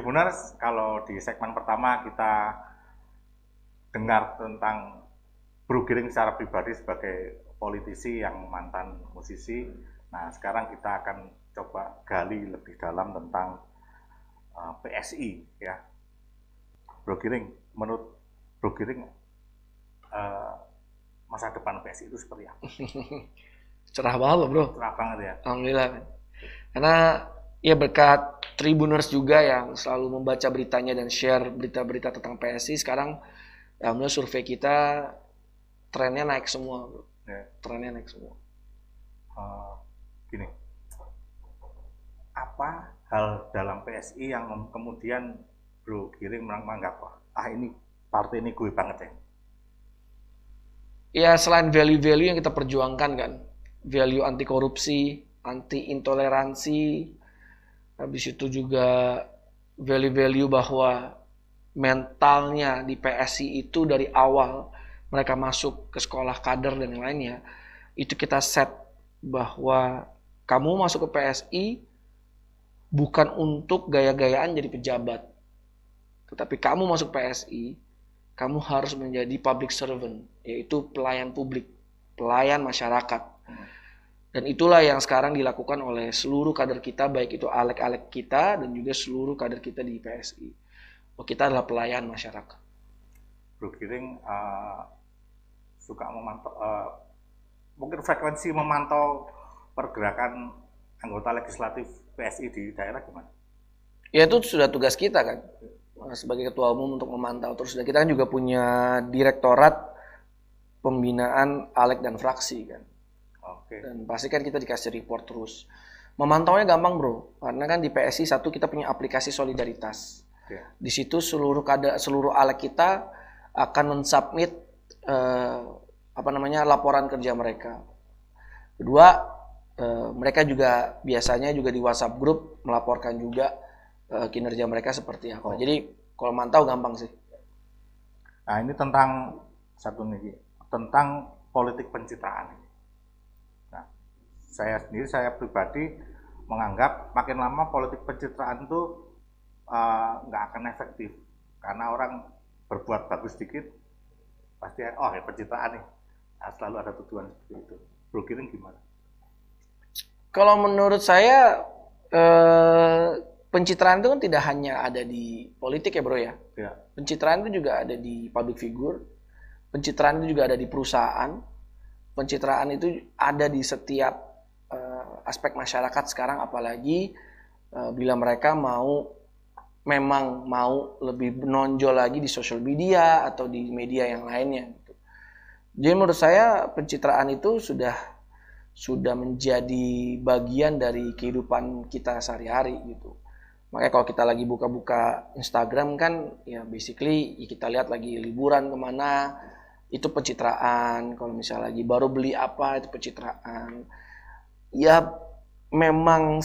Tribuners, kalau di segmen pertama kita dengar tentang Bro Giring secara pribadi sebagai politisi yang mantan musisi. Nah, sekarang kita akan coba gali lebih dalam tentang uh, PSI ya. Bro Giring, menurut Bro Giring uh, masa depan PSI itu seperti apa? Cerah banget bro. Cerah banget ya. Alhamdulillah. Karena ya berkat Tribuners juga yang selalu membaca beritanya dan share berita-berita tentang PSI sekarang alhamdulillah survei kita trennya naik semua bro. ya. Trennya naik semua. Uh, gini, apa hal dalam PSI yang kemudian Bro Giring menganggap ah ini partai ini gue banget ya? Ya selain value-value yang kita perjuangkan kan, value anti korupsi, anti intoleransi, habis itu juga value-value bahwa mentalnya di PSI itu dari awal mereka masuk ke sekolah kader dan lainnya, itu kita set bahwa kamu masuk ke PSI bukan untuk gaya-gayaan jadi pejabat. Tetapi kamu masuk PSI, kamu harus menjadi public servant, yaitu pelayan publik, pelayan masyarakat. Dan itulah yang sekarang dilakukan oleh seluruh kader kita, baik itu alek-alek kita dan juga seluruh kader kita di PSI. Bahwa kita adalah pelayan masyarakat. Bro Giring uh, suka memantau, uh, mungkin frekuensi memantau pergerakan anggota legislatif PSI di daerah gimana? Ya itu sudah tugas kita kan sebagai ketua umum untuk memantau. Terus dan kita kan juga punya direktorat pembinaan alek dan fraksi kan. Oke. Dan pasti kan kita dikasih report terus. Memantaunya gampang bro, karena kan di PSI satu kita punya aplikasi solidaritas. Oke. Di situ seluruh kada seluruh alek kita akan mensubmit eh, apa namanya laporan kerja mereka. Kedua, eh, mereka juga biasanya juga di WhatsApp grup melaporkan juga eh, kinerja mereka seperti apa. Oh. Jadi kalau mantau gampang sih. Nah ini tentang satu nih tentang politik pencitraan. Saya sendiri saya pribadi menganggap makin lama politik pencitraan itu eh, nggak akan efektif karena orang berbuat bagus sedikit pasti oh ya pencitraan nih Nah, selalu ada tujuan seperti itu. Bro Giring gimana? Kalau menurut saya eh, pencitraan itu kan tidak hanya ada di politik ya bro ya. Ya. Pencitraan itu juga ada di public figure. Pencitraan itu juga ada di perusahaan. Pencitraan itu ada di setiap aspek masyarakat sekarang apalagi eh, bila mereka mau memang mau lebih menonjol lagi di sosial media atau di media yang lainnya. gitu. Jadi menurut saya pencitraan itu sudah sudah menjadi bagian dari kehidupan kita sehari-hari gitu. Makanya kalau kita lagi buka-buka Instagram kan ya basically ya kita lihat lagi liburan ke mana itu pencitraan. Kalau misalnya lagi baru beli apa itu pencitraan. Ya memang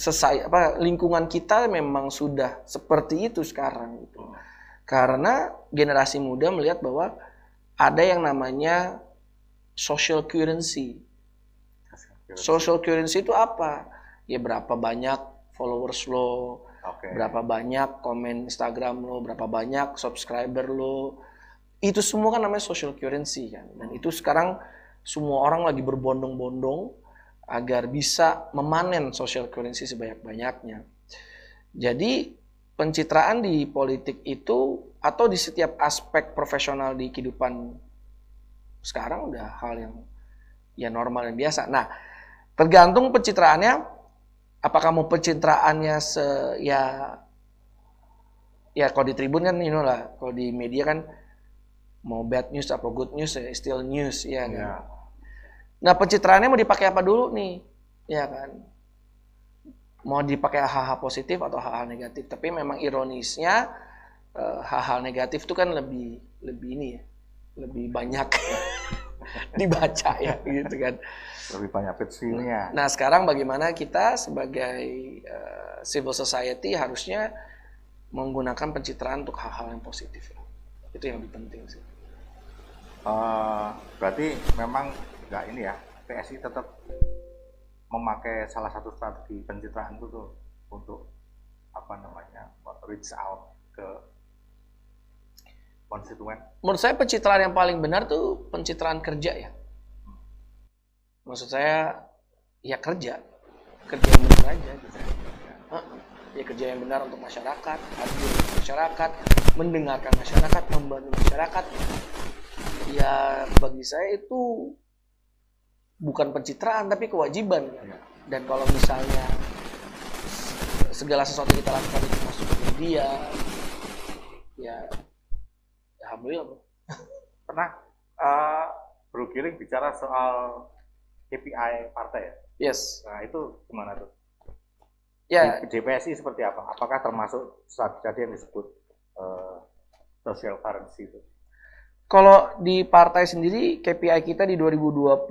sesai apa lingkungan kita memang sudah seperti itu sekarang gitu. Karena generasi muda melihat bahwa ada yang namanya social currency. Social currency itu apa? Ya berapa banyak followers lo, Oke. berapa banyak komen Instagram lo, berapa banyak subscriber lo. Itu semua kan namanya social currency kan. Dan itu sekarang semua orang lagi berbondong-bondong agar bisa memanen social currency sebanyak-banyaknya. Jadi pencitraan di politik itu atau di setiap aspek profesional di kehidupan sekarang udah hal yang ya normal dan biasa. Nah, tergantung pencitraannya apakah mau pencitraannya se ya ya kalau di tribun kan you know lah kalau di media kan mau bad news apa good news ya still news ya kan. Nah pencitraannya mau dipakai apa dulu nih ya kan mau dipakai hal-hal positif atau hal-hal negatif tapi memang ironisnya eh, hal-hal negatif itu kan lebih lebih ini ya lebih banyak dibaca ya gitu kan Lebih banyak petitsinya. Nah, sekarang bagaimana kita sebagai eh, civil society harusnya menggunakan pencitraan untuk hal-hal yang positif. Itu yang lebih penting sih. Eh, berarti memang nggak ini ya PSI tetap memakai salah satu strategi pencitraan itu tuh untuk apa namanya reach out ke konstituen? Menurut saya pencitraan yang paling benar tuh pencitraan kerja ya. Maksud saya ya kerja, kerja yang benar aja. Gitu. Ya kerja yang benar untuk masyarakat, hadir masyarakat, mendengarkan masyarakat, membantu masyarakat. Ya bagi saya itu bukan pencitraan tapi kewajiban. Ya. Dan kalau misalnya segala sesuatu kita lakukan itu masuk ke media, ya alhamdulillah bro. Pernah uh, Bro Giring bicara soal KPI partai ya? Yes. Nah itu gimana tuh? Ya. Di DPSI seperti apa? Apakah termasuk saat tadi yang disebut uh, social currency itu? Kalau di partai sendiri KPI kita di 2021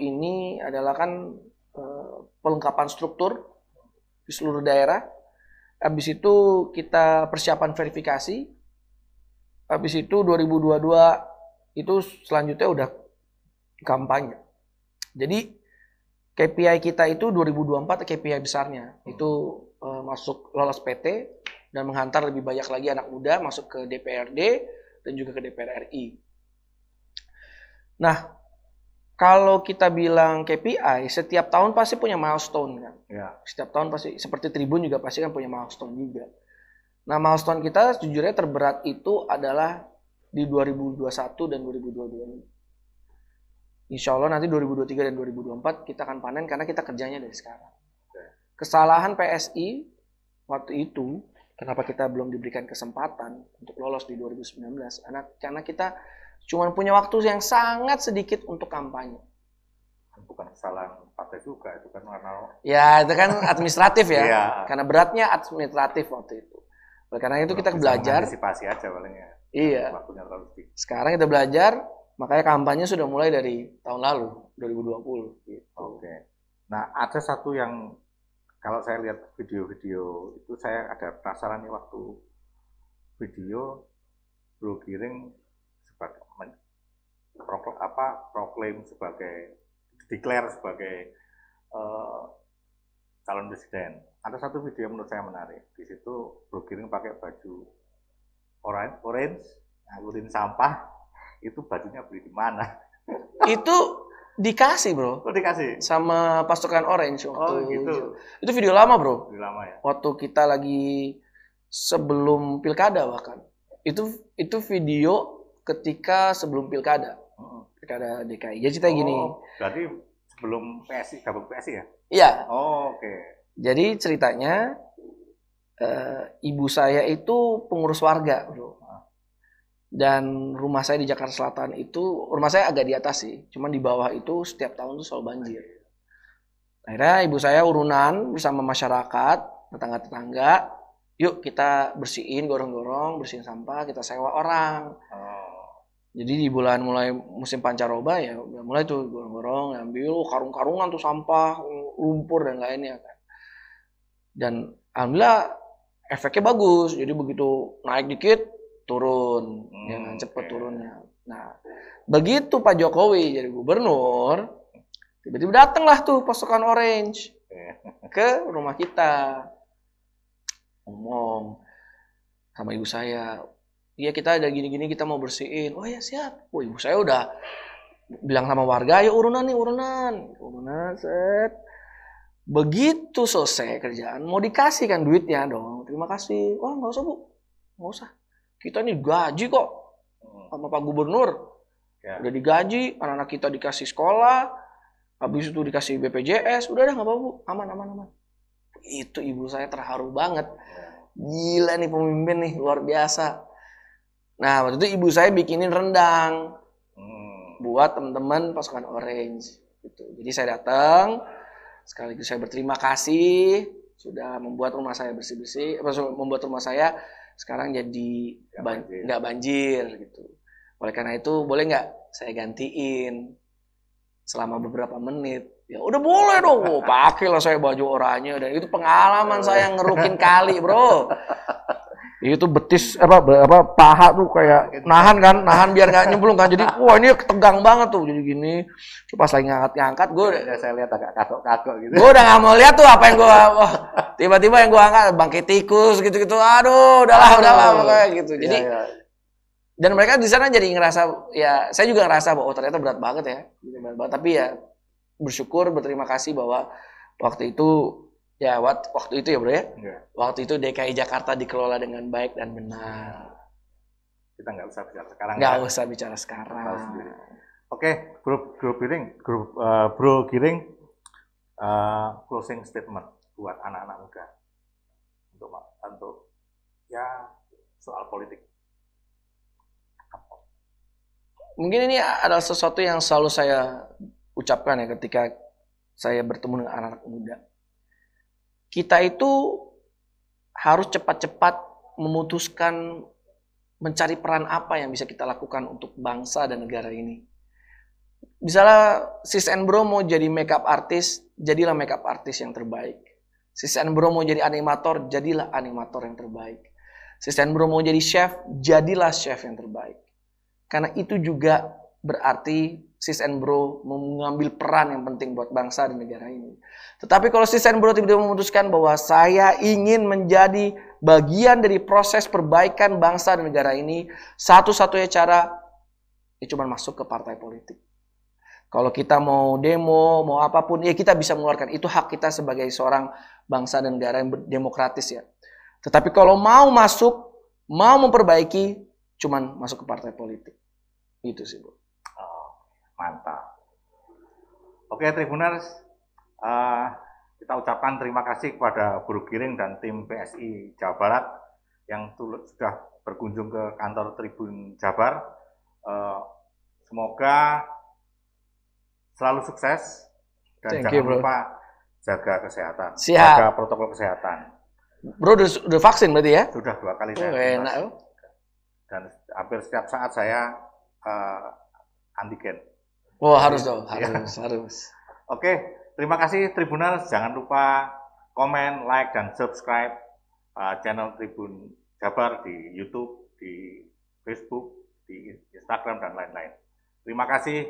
ini adalah kan uh, pelengkapan struktur di seluruh daerah. Habis itu kita persiapan verifikasi habis itu 2022 itu selanjutnya udah kampanye. Jadi KPI kita itu 2024 KPI besarnya itu uh, masuk lolos PT dan menghantar lebih banyak lagi anak muda masuk ke DPRD dan juga ke DPR RI. Nah, kalau kita bilang KPI, setiap tahun pasti punya milestone kan. Ya. Setiap tahun pasti seperti Tribun juga pasti kan punya milestone juga. Nah, milestone kita sejujurnya terberat itu adalah di 2021 dan 2022. Insya Allah nanti 2023 dan 2024 kita akan panen karena kita kerjanya dari sekarang. Kesalahan PSI waktu itu, kenapa kita belum diberikan kesempatan untuk lolos di 2019? Karena, karena kita cuma punya waktu yang sangat sedikit untuk kampanye bukan kesalahan partai juga itu kan karena ya itu kan administratif ya iya. karena beratnya administratif waktu itu oleh karena itu kita belajar. Antisipasi aja paling ya. Iya. Waktunya terlalu sedikit. Sekarang kita belajar, makanya kampanye sudah mulai dari tahun lalu, 2020. Gitu. Oke. Nah, ada satu yang kalau saya lihat video-video itu saya ada penasaran nih waktu video Bro Giring sebagai proklam, apa proklaim sebagai declare sebagai uh, calon presiden ada satu video menurut saya menarik. Di situ Bro Giring pakai baju orange, orange sampah. Itu bajunya beli di mana? Itu dikasih bro. Oh dikasih? Sama pasukan orange waktu oh, gitu. Itu video lama bro. Video lama ya. Waktu kita lagi sebelum pilkada bahkan. Itu itu video ketika sebelum pilkada. Pilkada DKI. Jadi cerita oh, gini. Berarti sebelum PSI gabung PSI ya? Iya. Oh, oke. Okay. Jadi ceritanya uh, ibu saya itu pengurus warga, bro. Dan rumah saya di Jakarta Selatan itu rumah saya agak di atas sih, cuman di bawah itu setiap tahun tuh selalu banjir. Akhirnya ibu saya urunan bersama masyarakat, tetangga-tetangga, yuk kita bersihin, gorong-gorong, bersihin sampah, kita sewa orang. Oh. Jadi di bulan mulai musim pancaroba ya mulai tuh gorong-gorong, ambil karung-karungan tuh sampah, lumpur dan lainnya kan dan alhamdulillah efeknya bagus jadi begitu naik dikit turun hmm, ya kan cepet okay. turunnya nah begitu Pak Jokowi jadi gubernur tiba-tiba datanglah tuh pasukan orange ke rumah kita ngomong sama ibu saya iya kita ada gini-gini kita mau bersihin oh ya siap oh ibu saya udah bilang sama warga ayo urunan nih urunan urunan set Begitu selesai kerjaan, mau dikasih kan duitnya dong. Terima kasih. Wah nggak usah bu, nggak usah. Kita nih gaji kok sama Pak Gubernur. Ya. Udah digaji, anak-anak kita dikasih sekolah, habis itu dikasih BPJS, udah dah nggak apa-apa aman aman aman. Itu ibu saya terharu banget. Gila nih pemimpin nih, luar biasa. Nah waktu itu ibu saya bikinin rendang hmm. buat teman-teman pasukan Orange. Gitu. Jadi saya datang, Sekaligus saya berterima kasih sudah membuat rumah saya bersih-bersih, membuat rumah saya sekarang jadi nggak banjir. banjir gitu. Oleh karena itu boleh nggak saya gantiin selama beberapa menit? Ya udah boleh dong, oh, pakai lah saya baju oranye dan itu pengalaman saya ngerukin kali bro. Itu betis apa apa paha tuh kayak nahan kan nahan biar nggak nyemplung kan. Jadi wah ini tegang banget tuh. Jadi gini pas lagi ngangkat-ngangkat gue ya, saya lihat agak kakok-kakok gitu. gue udah nggak mau lihat tuh apa yang gue wah tiba-tiba yang gue angkat bangkit tikus gitu-gitu. Aduh udahlah udahlah kayak gitu. Iya, jadi ya, ya. dan mereka di sana jadi ngerasa ya saya juga ngerasa bahwa oh, ternyata berat banget ya. Berat banget. Tapi ya bersyukur berterima kasih bahwa waktu itu Ya, waktu itu ya bro ya. Yeah. Waktu itu DKI Jakarta dikelola dengan baik dan benar. Kita nggak usah bicara sekarang. Nggak ya. usah bicara sekarang. Oke, bro, bro Giring, bro, uh, bro Giring, uh, closing statement buat anak-anak muda untuk untuk ya soal politik. Mungkin ini adalah sesuatu yang selalu saya ucapkan ya ketika saya bertemu dengan anak-anak muda kita itu harus cepat-cepat memutuskan mencari peran apa yang bisa kita lakukan untuk bangsa dan negara ini. Misalnya Sis and Bro mau jadi makeup artist, jadilah makeup artist yang terbaik. Sis and Bro mau jadi animator, jadilah animator yang terbaik. Sis and Bro mau jadi chef, jadilah chef yang terbaik. Karena itu juga berarti sis and bro mengambil peran yang penting buat bangsa dan negara ini. Tetapi kalau sis and bro tiba-tiba memutuskan bahwa saya ingin menjadi bagian dari proses perbaikan bangsa dan negara ini, satu-satunya cara ya cuma masuk ke partai politik. Kalau kita mau demo, mau apa pun, ya kita bisa mengeluarkan. Itu hak kita sebagai seorang bangsa dan negara yang demokratis ya. Tetapi kalau mau masuk, mau memperbaiki, cuman masuk ke partai politik. Itu sih, Bu. Mantap. Oke, Tribuners, uh, kita ucapkan terima kasih kepada Guru Giring dan tim PSI Jawa Barat yang sudah berkunjung ke kantor Tribun Jabar. Uh, semoga selalu sukses dan Thank jangan you, lupa jaga kesehatan, Siap. jaga protokol kesehatan. Bro, udah, udah vaksin berarti ya? Sudah dua kali oh, saya. Enak. Dan hampir setiap saat saya uh, antigen. Oh harus dong, iya. harus, harus. Oke, terima kasih Tribunal. Jangan lupa komen, like, dan subscribe uh, channel Tribun Jabar di YouTube, di Facebook, di Instagram, dan lain-lain. Terima kasih.